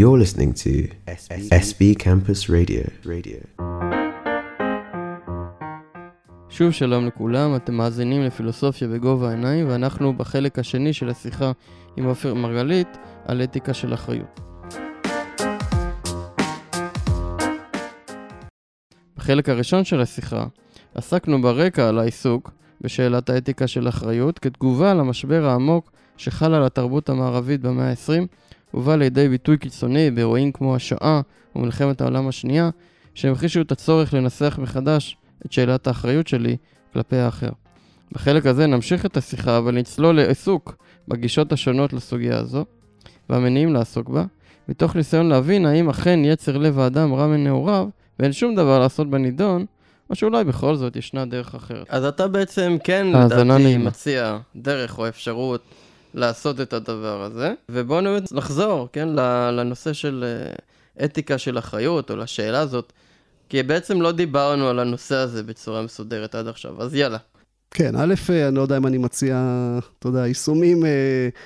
You're listening to SB Campus Radio. Radio. שוב שלום לכולם, אתם מאזינים לפילוסופיה בגובה העיניים ואנחנו בחלק השני של השיחה עם עופר מרגלית על אתיקה של אחריות. בחלק הראשון של השיחה עסקנו ברקע על העיסוק בשאלת האתיקה של אחריות כתגובה למשבר העמוק שחל על התרבות המערבית במאה ה-20 ובא לידי ביטוי קיצוני באירועים כמו השואה ומלחמת העולם השנייה שהמחישו את הצורך לנסח מחדש את שאלת האחריות שלי כלפי האחר. בחלק הזה נמשיך את השיחה ונצלול לעיסוק בגישות השונות לסוגיה הזו והמניעים לעסוק בה, מתוך ניסיון להבין האם אכן יצר לב האדם רע מנעוריו ואין שום דבר לעשות בנידון, או שאולי בכל זאת ישנה דרך אחרת. אז אתה בעצם כן, לדעתי, מציע דרך או אפשרות לעשות את הדבר הזה, ובואו נחזור, כן, לנושא של אה, אתיקה של אחריות, או לשאלה הזאת, כי בעצם לא דיברנו על הנושא הזה בצורה מסודרת עד עכשיו, אז יאללה. כן, א', אה, אני לא יודע אם אני מציע, אתה יודע, יישומים אה,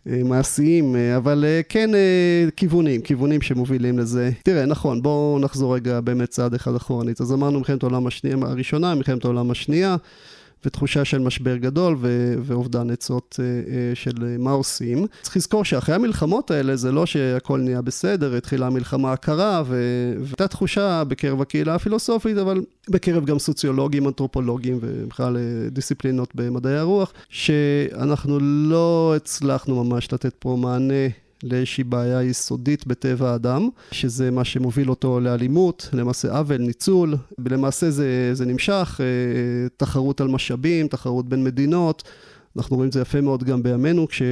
אה, מעשיים, אה, אבל אה, כן אה, כיוונים, כיוונים שמובילים לזה. תראה, נכון, בואו נחזור רגע באמת צעד אחד אחורנית. אז אמרנו מלחמת העולם השנייה, הראשונה, מלחמת העולם השנייה. ותחושה של משבר גדול ו- ואובדן עצות uh, uh, של uh, מה עושים. צריך לזכור שאחרי המלחמות האלה זה לא שהכל נהיה בסדר, התחילה המלחמה הקרה והייתה תחושה בקרב הקהילה הפילוסופית, אבל בקרב גם סוציולוגים, אנתרופולוגים ובכלל דיסציפלינות במדעי הרוח, שאנחנו לא הצלחנו ממש לתת פה מענה לאיזושהי בעיה יסודית בטבע האדם, שזה מה שמוביל אותו לאלימות, למעשה עוול, ניצול, ולמעשה זה, זה נמשך, אה, תחרות על משאבים, תחרות בין מדינות, אנחנו רואים את זה יפה מאוד גם בימינו, כש...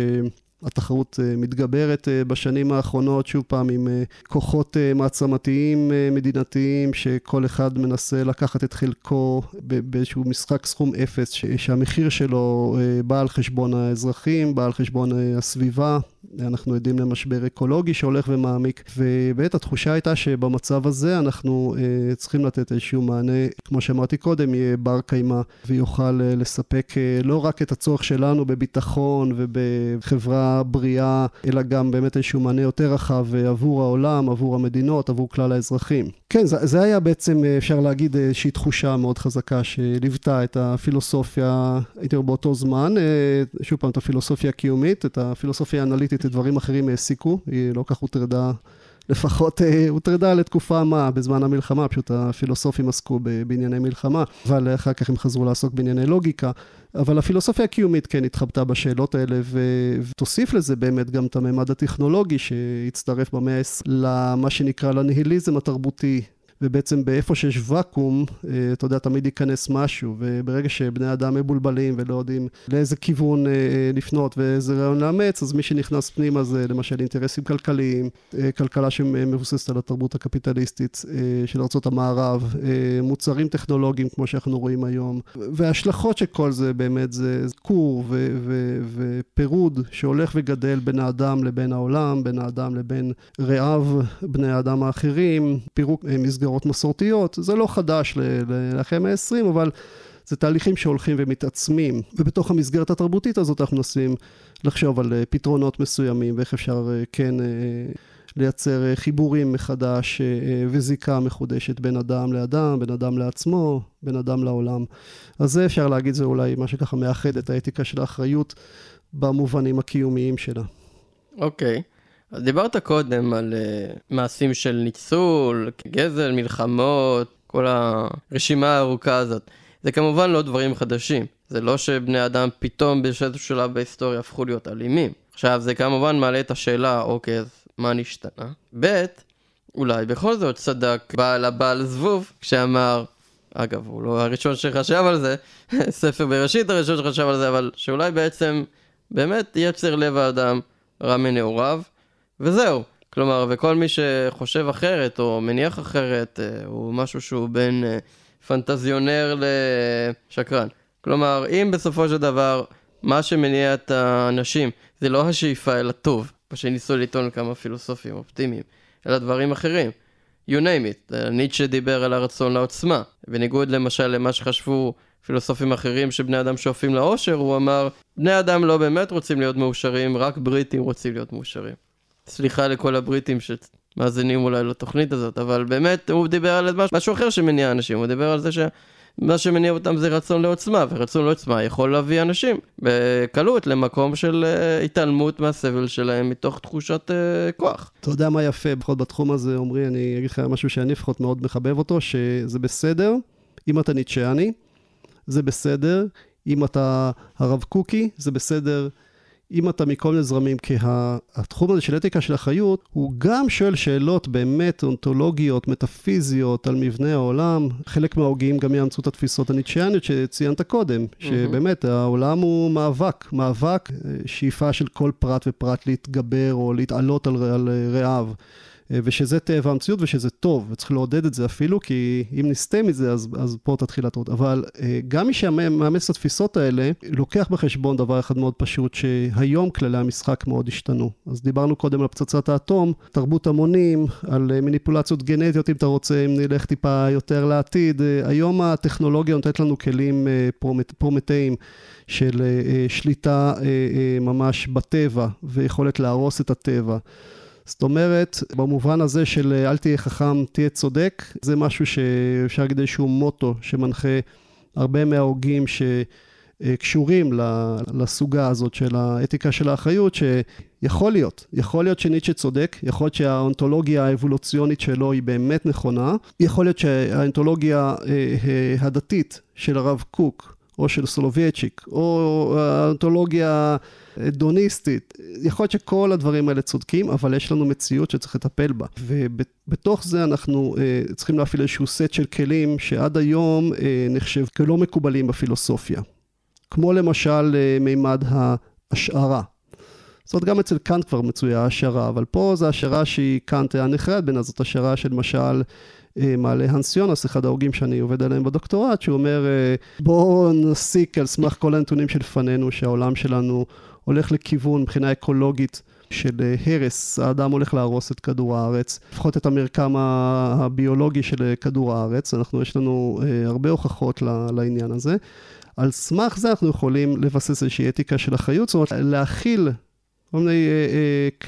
התחרות אה, מתגברת אה, בשנים האחרונות, שוב פעם עם כוחות מעצמתיים מדינתיים, שכל אחד מנסה לקחת את חלקו באיזשהו משחק סכום אפס, שהמחיר שלו בא על חשבון האזרחים, בא על חשבון הסביבה, אנחנו עדים למשבר אקולוגי שהולך ומעמיק, ובאמת התחושה הייתה שבמצב הזה אנחנו צריכים לתת איזשהו מענה, כמו שאמרתי קודם, יהיה בר קיימא ויוכל לספק לא רק את הצורך שלנו בביטחון ובחברה בריאה, אלא גם באמת איזשהו מענה יותר רחב uh, עבור העולם, עבור המדינות, עבור כלל האזרחים. כן, זה, זה היה בעצם, אפשר להגיד, איזושהי תחושה מאוד חזקה שליוותה את הפילוסופיה, הייתי אומר באותו זמן, שוב פעם, את הפילוסופיה הקיומית, את הפילוסופיה האנליטית. את דברים אחרים העסיקו, היא לא כך הוטרדה, לפחות אה, הוטרדה לתקופה מה, בזמן המלחמה, פשוט הפילוסופים עסקו בענייני מלחמה, אבל אחר כך הם חזרו לעסוק בענייני לוגיקה. אבל הפילוסופיה הקיומית כן התחבטה בשאלות האלה, ותוסיף לזה באמת גם את הממד הטכנולוגי שהצטרף במאה ה-20 למה שנקרא לניהיליזם התרבותי. ובעצם באיפה שיש ואקום, אה, אתה יודע, תמיד ייכנס משהו, וברגע שבני אדם מבולבלים ולא יודעים לאיזה כיוון אה, לפנות ואיזה רעיון לאמץ, אז מי שנכנס פנימה זה למשל אינטרסים כלכליים, אה, כלכלה שמבוססת על התרבות הקפיטליסטית של ארצות המערב, מוצרים טכנולוגיים כמו שאנחנו רואים היום, וההשלכות של כל זה באמת זה כור ופירוד שהולך וגדל בין האדם לבין העולם, בין האדם לבין רעיו, בני האדם האחרים, פירוק מסגרות. מסגרות מסורתיות, זה לא חדש לאחרי המאה ה-20, אבל זה תהליכים שהולכים ומתעצמים, ובתוך המסגרת התרבותית הזאת אנחנו מנסים לחשוב על אה, פתרונות מסוימים ואיך אפשר אה, כן אה, לייצר חיבורים מחדש וזיקה מחודשת בין אדם לאדם, בין אדם לעצמו, בין אדם לעולם. אז זה אפשר להגיד, זה אולי מה שככה מאחד את האתיקה של האחריות במובנים הקיומיים שלה. אוקיי. Okay. דיברת קודם על uh, מעשים של ניצול, גזל, מלחמות, כל הרשימה הארוכה הזאת. זה כמובן לא דברים חדשים. זה לא שבני אדם פתאום בשלב שלב בהיסטוריה הפכו להיות אלימים. עכשיו, זה כמובן מעלה את השאלה, אוקיי, אז מה נשתנה? ב', אולי בכל זאת צדק בעל הבעל זבוב, כשאמר, אגב, הוא לא הראשון שחשב על זה, ספר בראשית הראשון שחשב על זה, אבל שאולי בעצם באמת יצר לב האדם רע מנעוריו, וזהו. כלומר, וכל מי שחושב אחרת או מניח אחרת, אה, הוא משהו שהוא בין אה, פנטזיונר לשקרן. כלומר, אם בסופו של דבר, מה שמניע את האנשים זה לא השאיפה אל הטוב, מה שניסו לטעון כמה פילוסופים אופטימיים, אלא דברים אחרים. You name it. אה, ניטשה דיבר על הרצון לעוצמה. בניגוד למשל למה שחשבו פילוסופים אחרים שבני אדם שואפים לאושר, הוא אמר, בני אדם לא באמת רוצים להיות מאושרים, רק בריטים רוצים להיות מאושרים. סליחה לכל הבריטים מאזינים אולי לתוכנית הזאת, אבל באמת הוא דיבר על משהו אחר שמניע אנשים, הוא דיבר על זה שמה שמניע אותם זה רצון לעוצמה, ורצון לעוצמה יכול להביא אנשים בקלות למקום של uh, התעלמות מהסבל שלהם מתוך תחושת uh, כוח. אתה יודע מה יפה, לפחות בתחום הזה, עמרי, אני אגיד לך משהו שאני לפחות מאוד מחבב אותו, שזה בסדר, אם אתה ניטשיאני, זה בסדר, אם אתה הרב קוקי, זה בסדר. אם אתה מכל מיני זרמים, כי התחום הזה של אתיקה של החיות, הוא גם שואל שאלות באמת אונתולוגיות, מטאפיזיות, על מבנה העולם. חלק מההוגים גם יאמצו את התפיסות הניטשיאניות שציינת קודם, שבאמת העולם הוא מאבק, מאבק, שאיפה של כל פרט ופרט להתגבר או להתעלות על, על רעיו. ושזה טבע המציאות ושזה טוב, וצריך לעודד את זה אפילו, כי אם נסטה מזה, אז, אז פה תתחיל הטעות. אבל אה, גם מי שמאמץ את התפיסות האלה, לוקח בחשבון דבר אחד מאוד פשוט, שהיום כללי המשחק מאוד השתנו. אז דיברנו קודם על פצצת האטום, תרבות המונים, על אה, מניפולציות גנטיות, אם אתה רוצה, אם נלך טיפה יותר לעתיד. אה, היום הטכנולוגיה נותנת לנו כלים פרומט, פרומטאים. של שליטה ממש בטבע ויכולת להרוס את הטבע. זאת אומרת, במובן הזה של אל תהיה חכם, תהיה צודק, זה משהו שאפשר להגיד איזשהו מוטו שמנחה הרבה מההוגים שקשורים לסוגה הזאת של האתיקה של האחריות, שיכול להיות, יכול להיות שניטשה צודק, יכול להיות שהאונתולוגיה האבולוציונית שלו היא באמת נכונה, יכול להיות שהאונתולוגיה אה, אה, הדתית של הרב קוק, או של סולובייצ'יק, או האונתולוגיה דוניסטית. יכול להיות שכל הדברים האלה צודקים, אבל יש לנו מציאות שצריך לטפל בה. ובתוך זה אנחנו uh, צריכים להפעיל איזשהו סט של כלים שעד היום uh, נחשב כלא מקובלים בפילוסופיה. כמו למשל uh, מימד ההשערה. זאת אומרת, גם אצל קאנט כבר מצויה השערה, אבל פה זו השערה שהיא קאנט היה נחרד בין, זאת השערה של למשל מעלה הנס יונס, אחד ההוגים שאני עובד עליהם בדוקטורט, שהוא אומר, בואו נסיק על סמך כל הנתונים שלפנינו, שהעולם שלנו הולך לכיוון מבחינה אקולוגית של אה, הרס, האדם הולך להרוס את כדור הארץ, לפחות את המרקם הביולוגי של אה, כדור הארץ, אנחנו, יש לנו אה, הרבה הוכחות לעניין הזה. על סמך זה אנחנו יכולים לבסס איזושהי אתיקה של אחריות, זאת אומרת להכיל כל מיני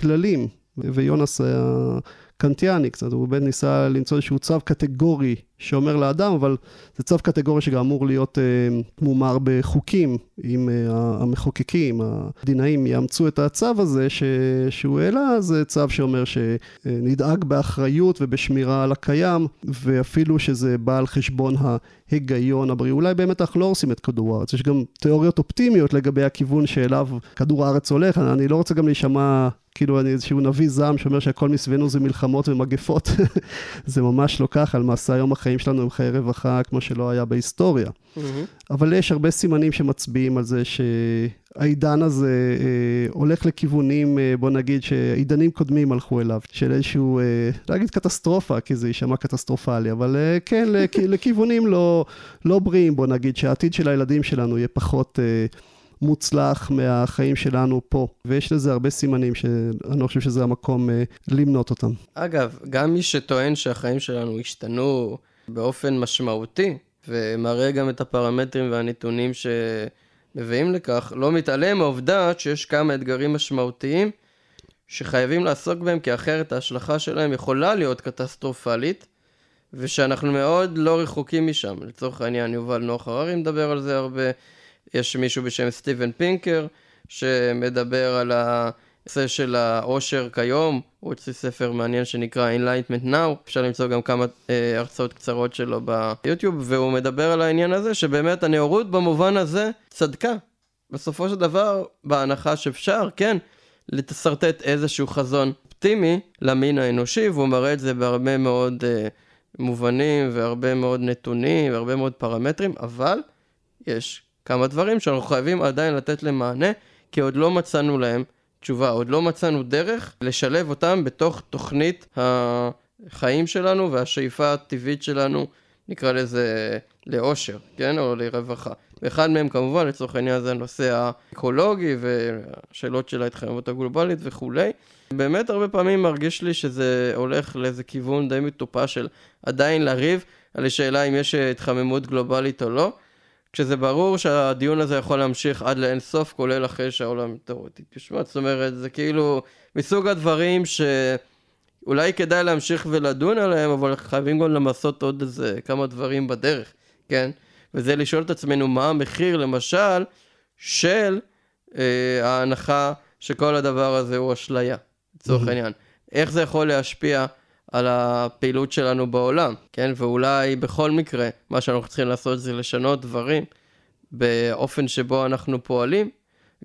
כללים, ויונס היה קנטיאני קצת, הוא באמת ניסה למצוא איזשהו צו קטגורי שאומר לאדם, אבל זה צו קטגורי שגם אמור להיות אה, מומר בחוקים, אם אה, המחוקקים, הדינאים יאמצו את הצו הזה ש, שהוא העלה, זה צו שאומר שנדאג באחריות ובשמירה על הקיים, ואפילו שזה בא על חשבון ההיגיון הבריא. אולי באמת אנחנו לא הורסים את כדור הארץ, יש גם תיאוריות אופטימיות לגבי הכיוון שאליו כדור הארץ הולך, אני לא רוצה גם להישמע כאילו אני איזשהו נביא זעם שאומר שהכל מסביבנו זה מלחמות ומגפות, זה ממש לא ככה, למעשה היום החיים שלנו הם חיי רווחה כמו שלא היה בהיסטוריה. Mm-hmm. אבל יש הרבה סימנים שמצביעים על זה שהעידן הזה אה, הולך לכיוונים, אה, בוא נגיד שעידנים קודמים הלכו אליו, של איזשהו, אה, לא אגיד קטסטרופה, כי זה יישמע קטסטרופלי, אבל אה, כן, לכ- לכיוונים לא, לא בריאים, בוא נגיד, שהעתיד של הילדים שלנו יהיה פחות... אה, מוצלח מהחיים שלנו פה, ויש לזה הרבה סימנים שאני לא חושב שזה המקום uh, למנות אותם. אגב, גם מי שטוען שהחיים שלנו השתנו באופן משמעותי, ומראה גם את הפרמטרים והנתונים שמביאים לכך, לא מתעלם מהעובדה שיש כמה אתגרים משמעותיים שחייבים לעסוק בהם, כי אחרת ההשלכה שלהם יכולה להיות קטסטרופלית, ושאנחנו מאוד לא רחוקים משם. לצורך העניין, יובל נוח הררי מדבר על זה הרבה. יש מישהו בשם סטיבן פינקר, שמדבר על הנושא של העושר כיום, הוא הוציא ספר מעניין שנקרא Enlightenment Now, אפשר למצוא גם כמה אה, הרצאות קצרות שלו ביוטיוב, והוא מדבר על העניין הזה שבאמת הנאורות במובן הזה צדקה. בסופו של דבר, בהנחה שאפשר, כן, לתשרטט איזשהו חזון אופטימי למין האנושי, והוא מראה את זה בהרבה מאוד אה, מובנים והרבה מאוד נתונים והרבה מאוד פרמטרים, אבל יש כמה דברים שאנחנו חייבים עדיין לתת להם מענה, כי עוד לא מצאנו להם תשובה, עוד לא מצאנו דרך לשלב אותם בתוך תוכנית החיים שלנו והשאיפה הטבעית שלנו, נקרא לזה לאושר, כן? או לרווחה. ואחד מהם כמובן, לצורך העניין זה הנושא האקולוגי והשאלות של ההתחייבות הגלובלית וכולי. באמת הרבה פעמים מרגיש לי שזה הולך לאיזה כיוון די מטופש של עדיין לריב על השאלה אם יש התחממות גלובלית או לא. כשזה ברור שהדיון הזה יכול להמשיך עד לאין סוף, כולל אחרי שהעולם תאורטית יושמע. זאת אומרת, זה כאילו מסוג הדברים אולי כדאי להמשיך ולדון עליהם, אבל חייבים גם למסות עוד איזה כמה דברים בדרך, כן? וזה לשאול את עצמנו מה המחיר, למשל, של אה, ההנחה שכל הדבר הזה הוא אשליה, לצורך העניין. איך זה יכול להשפיע על הפעילות שלנו בעולם, כן? ואולי בכל מקרה, מה שאנחנו צריכים לעשות זה לשנות דברים באופן שבו אנחנו פועלים.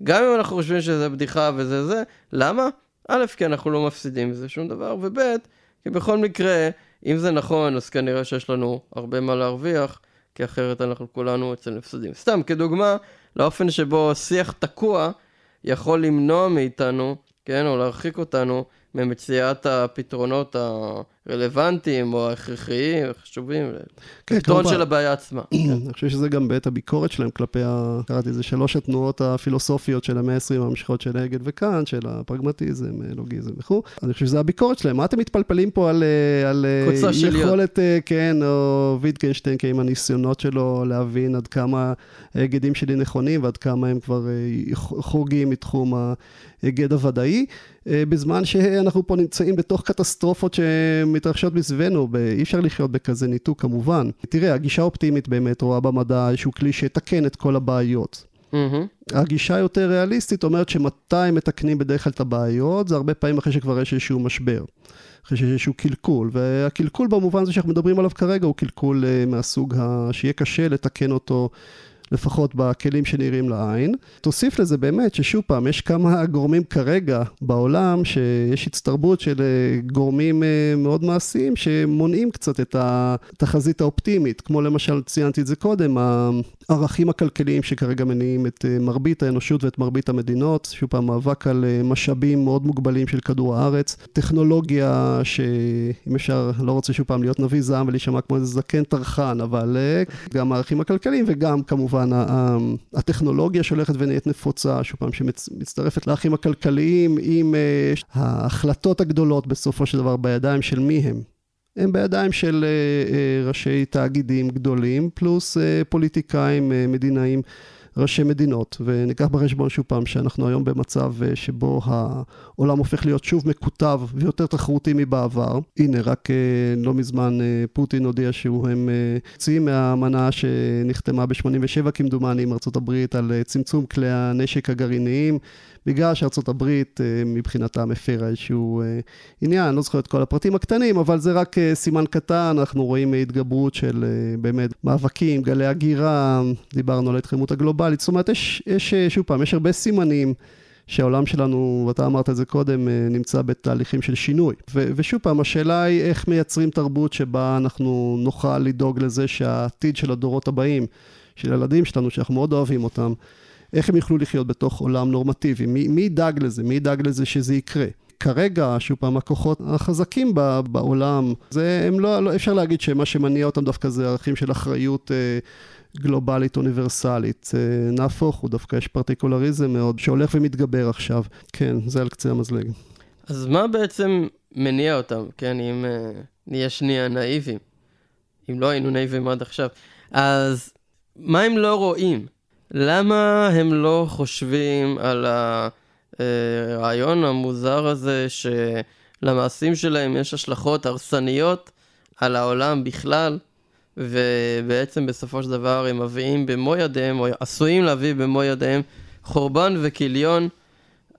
גם אם אנחנו חושבים שזה בדיחה וזה זה, למה? א', כי אנחנו לא מפסידים מזה שום דבר, וב', כי בכל מקרה, אם זה נכון, אז כנראה שיש לנו הרבה מה להרוויח, כי אחרת אנחנו כולנו אצל נפסדים. סתם, כדוגמה, לאופן שבו שיח תקוע יכול למנוע מאיתנו, כן, או להרחיק אותנו ממציאת הפתרונות הרלוונטיים או ההכרחיים, החשובים, כן, לפתרון. של הבעיה עצמה. אני חושב שזה גם בעת הביקורת שלהם כלפי, ה... קראתי לזה שלוש התנועות הפילוסופיות של המאה ה-20 הממשיכות של הגל וקאנט, של הפרגמטיזם, לוגיזם וכו'. אני חושב שזה הביקורת שלהם. מה אתם מתפלפלים פה על, אה, על אה. יכולת, אה, כן, או ויטקנשטיין, כן, עם הניסיונות שלו להבין עד כמה ההיגדים שלי נכונים ועד כמה הם כבר חורגים מתחום ההיגד הוודאי. אה, בזמן שאנחנו פה נמצאים בתוך קטסטרופות שמתרחשות מסביבנו, אי אפשר לחיות בכזה ניתוק כמובן. תראה, הגישה האופטימית באמת רואה במדע איזשהו כלי שיתקן את כל הבעיות. מהמם. הגישה היותר ריאליסטית אומרת שמתי מתקנים בדרך כלל את הבעיות, זה הרבה פעמים אחרי שכבר יש איזשהו משבר. אחרי שיש איזשהו קלקול, והקלקול במובן הזה שאנחנו מדברים עליו כרגע הוא קלקול אה, מהסוג ה... שיהיה קשה לתקן אותו. לפחות בכלים שנראים לעין. תוסיף לזה באמת ששוב פעם, יש כמה גורמים כרגע בעולם, שיש הצטרבות של אה, גורמים אה, מאוד מעשיים שמונעים קצת את התחזית האופטימית, כמו למשל, ציינתי את זה קודם, הערכים הכלכליים שכרגע מניעים את אה, מרבית האנושות ואת מרבית המדינות, שוב פעם, מאבק על משאבים מאוד מוגבלים של כדור הארץ, טכנולוגיה שאם אפשר, לא רוצה שוב פעם להיות נביא זעם ולהישמע כמו איזה זקן טרחן, אבל גם הערכים הכלכליים וגם כמובן ה- הטכנולוגיה שהולכת ונהיית נפוצה, שוב פעם, שמצטרפת לערכים הכלכליים עם אה, ההחלטות הגדולות בסופו של דבר בידיים של מי הם. הם בידיים של אה, אה, ראשי תאגידים גדולים, פלוס פוליטיקאים מדינאים, ראשי מדינות. וניקח בחשבון שוב פעם שאנחנו היום במצב אה, שבו העולם הופך להיות שוב מקוטב ויותר תחרותי מבעבר. הנה, רק אה, לא מזמן אה, פוטין הודיע שהוא הם יוצאים מהאמנה שנחתמה ב-87 כמדומני עם הברית על צמצום כלי הנשק הגרעיניים. בגלל שארצות הברית אה, מבחינתם הפרה איזשהו אה, עניין, לא זוכר את כל הפרטים הקטנים, אבל זה רק אה, סימן קטן, אנחנו רואים התגברות של באמת מאבקים, גלי הגירה, דיברנו על ההתחממות הגלובלית, זאת אומרת, יש, יש שוב פעם, יש הרבה סימנים. שהעולם שלנו, ואתה אמרת את זה קודם, נמצא בתהליכים של שינוי. ו- ושוב פעם, השאלה היא איך מייצרים תרבות שבה אנחנו נוכל לדאוג לזה שהעתיד של הדורות הבאים, של הילדים שלנו, שאנחנו מאוד אוהבים אותם, איך הם יוכלו לחיות בתוך עולם נורמטיבי? מי, מי ידאג לזה? מי ידאג לזה שזה יקרה? כרגע, שוב פעם, הכוחות החזקים ב- בעולם, זה, הם לא, לא, אפשר להגיד שמה שמניע אותם דווקא זה ערכים של אחריות אה, גלובלית אוניברסלית. אה, נהפוך הוא, דווקא יש פרטיקולריזם מאוד, שהולך ומתגבר עכשיו. כן, זה על קצה המזלג. אז מה בעצם מניע אותם, כן, אם uh, נהיה שנייה נאיבים? אם לא היינו נאיבים עד עכשיו. אז מה הם לא רואים? למה הם לא חושבים על הרעיון המוזר הזה שלמעשים שלהם יש השלכות הרסניות על העולם בכלל, ובעצם בסופו של דבר הם מביאים במו ידיהם, או עשויים להביא במו ידיהם, חורבן וכיליון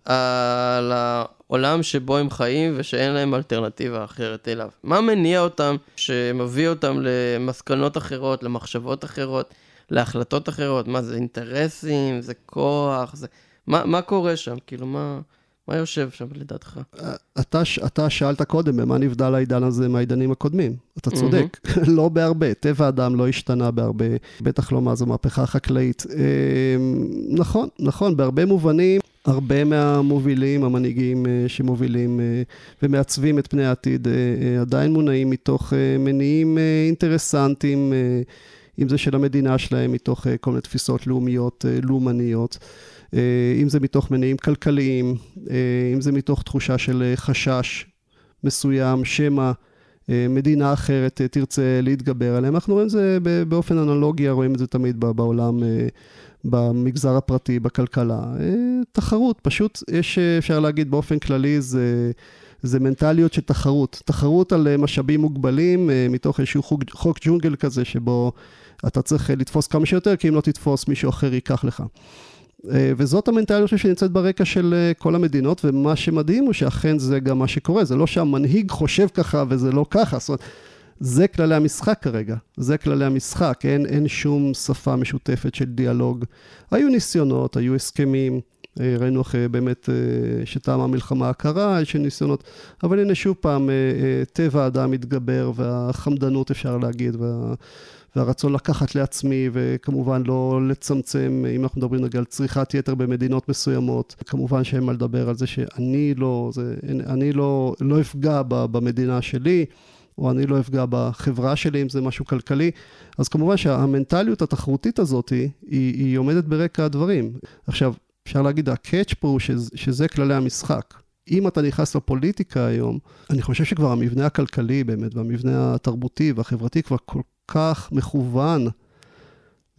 על העולם שבו הם חיים ושאין להם אלטרנטיבה אחרת אליו. מה מניע אותם, שמביא אותם למסקנות אחרות, למחשבות אחרות, להחלטות אחרות? מה זה אינטרסים, זה כוח, זה... מה, מה קורה שם? כאילו, מה, מה יושב שם לדעתך? אתה, ש- אתה שאלת קודם במה נבדל העידן הזה מהעידנים הקודמים. אתה צודק, לא בהרבה. טבע האדם לא השתנה בהרבה, בטח לא מאז המהפכה החקלאית. אמ, נכון, נכון, בהרבה מובנים, הרבה מהמובילים, המנהיגים אה, שמובילים אה, ומעצבים את פני העתיד, אה, אה, עדיין מונעים מתוך אה, מניעים אה, אינטרסנטיים, אה, אם זה של המדינה שלהם, מתוך אה, כל מיני תפיסות לאומיות, אה, לאומניות. אה, אם זה מתוך מניעים כלכליים, אה, אם זה מתוך תחושה של אה, חשש מסוים, שמא אה, מדינה אחרת אה, תרצה להתגבר עליהם. אנחנו רואים את זה באופן אנלוגי, רואים את זה תמיד בעולם, אה, במגזר הפרטי, בכלכלה. אה, תחרות, פשוט יש, אה, אפשר להגיד באופן כללי, זה... זה מנטליות של תחרות. תחרות על משאבים מוגבלים, מתוך איזשהו חוק, חוק ג'ונגל כזה, שבו אתה צריך לתפוס כמה שיותר, כי אם לא תתפוס, מישהו אחר ייקח לך. וזאת המנטליות שנמצאת ברקע של כל המדינות, ומה שמדהים הוא שאכן זה גם מה שקורה, זה לא שהמנהיג חושב ככה וזה לא ככה, זאת אומרת, זה כללי המשחק כרגע, זה כללי המשחק, אין, אין שום שפה משותפת של דיאלוג. היו ניסיונות, היו הסכמים, אה, ראינו אחרי באמת אה, שטעם המלחמה הקרה, יש ניסיונות, אבל הנה שוב פעם, אה, טבע האדם מתגבר והחמדנות אפשר להגיד, וה... והרצון לקחת לעצמי, וכמובן לא לצמצם, אם אנחנו מדברים נגיד על צריכת יתר במדינות מסוימות, כמובן שאין מה לדבר על זה שאני לא, זה, אני לא, לא אפגע במדינה שלי. או אני לא אפגע בחברה שלי אם זה משהו כלכלי. אז כמובן שהמנטליות התחרותית הזאת היא, היא עומדת ברקע הדברים. עכשיו, אפשר להגיד, הקאץ' פה שזה, שזה כללי המשחק. אם אתה נכנס לפוליטיקה היום, אני חושב שכבר המבנה הכלכלי באמת, והמבנה התרבותי והחברתי כבר כל כך מכוון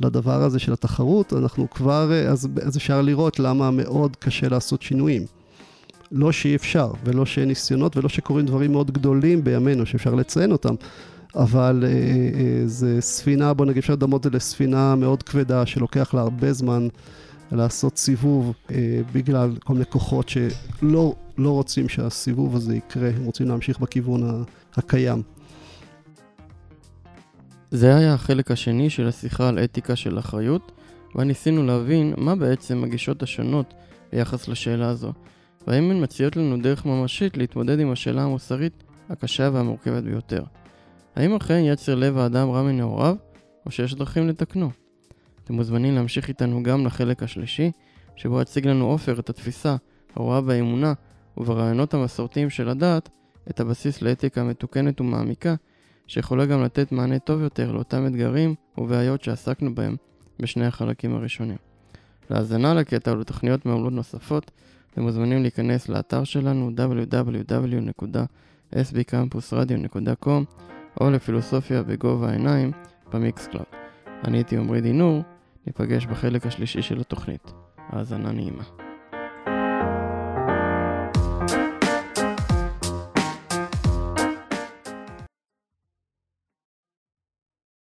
לדבר הזה של התחרות, אנחנו כבר, אז, אז אפשר לראות למה מאוד קשה לעשות שינויים. לא שאי אפשר, ולא שאין ניסיונות, ולא שקורים דברים מאוד גדולים בימינו, שאפשר לציין אותם, אבל אה, אה, זה ספינה, בוא נגיד, אפשר לדמות את זה לספינה מאוד כבדה, שלוקח לה הרבה זמן לעשות סיבוב, אה, בגלל כל מיני כוחות שלא לא רוצים שהסיבוב הזה יקרה, הם רוצים להמשיך בכיוון הקיים. זה היה החלק השני של השיחה על אתיקה של אחריות, וניסינו להבין מה בעצם הגישות השונות ביחס לשאלה הזו. והאם הן מציעות לנו דרך ממשית להתמודד עם השאלה המוסרית הקשה והמורכבת ביותר. האם אכן יצר לב האדם רע מנעוריו, או שיש דרכים לתקנו? אתם מוזמנים להמשיך איתנו גם לחלק השלישי, שבו אציג לנו עופר את התפיסה, הרואה באמונה וברעיונות המסורתיים של הדת, את הבסיס לאתיקה מתוקנת ומעמיקה, שיכולה גם לתת מענה טוב יותר לאותם אתגרים ובעיות שעסקנו בהם בשני החלקים הראשונים. להאזנה לקטע ולתוכניות מעולות נוספות, אתם מוזמנים להיכנס לאתר שלנו www.sbcampusradio.com או לפילוסופיה בגובה העיניים ב Mixcloud. אני הייתי עמרי דינור, ניפגש בחלק השלישי של התוכנית. האזנה נעימה.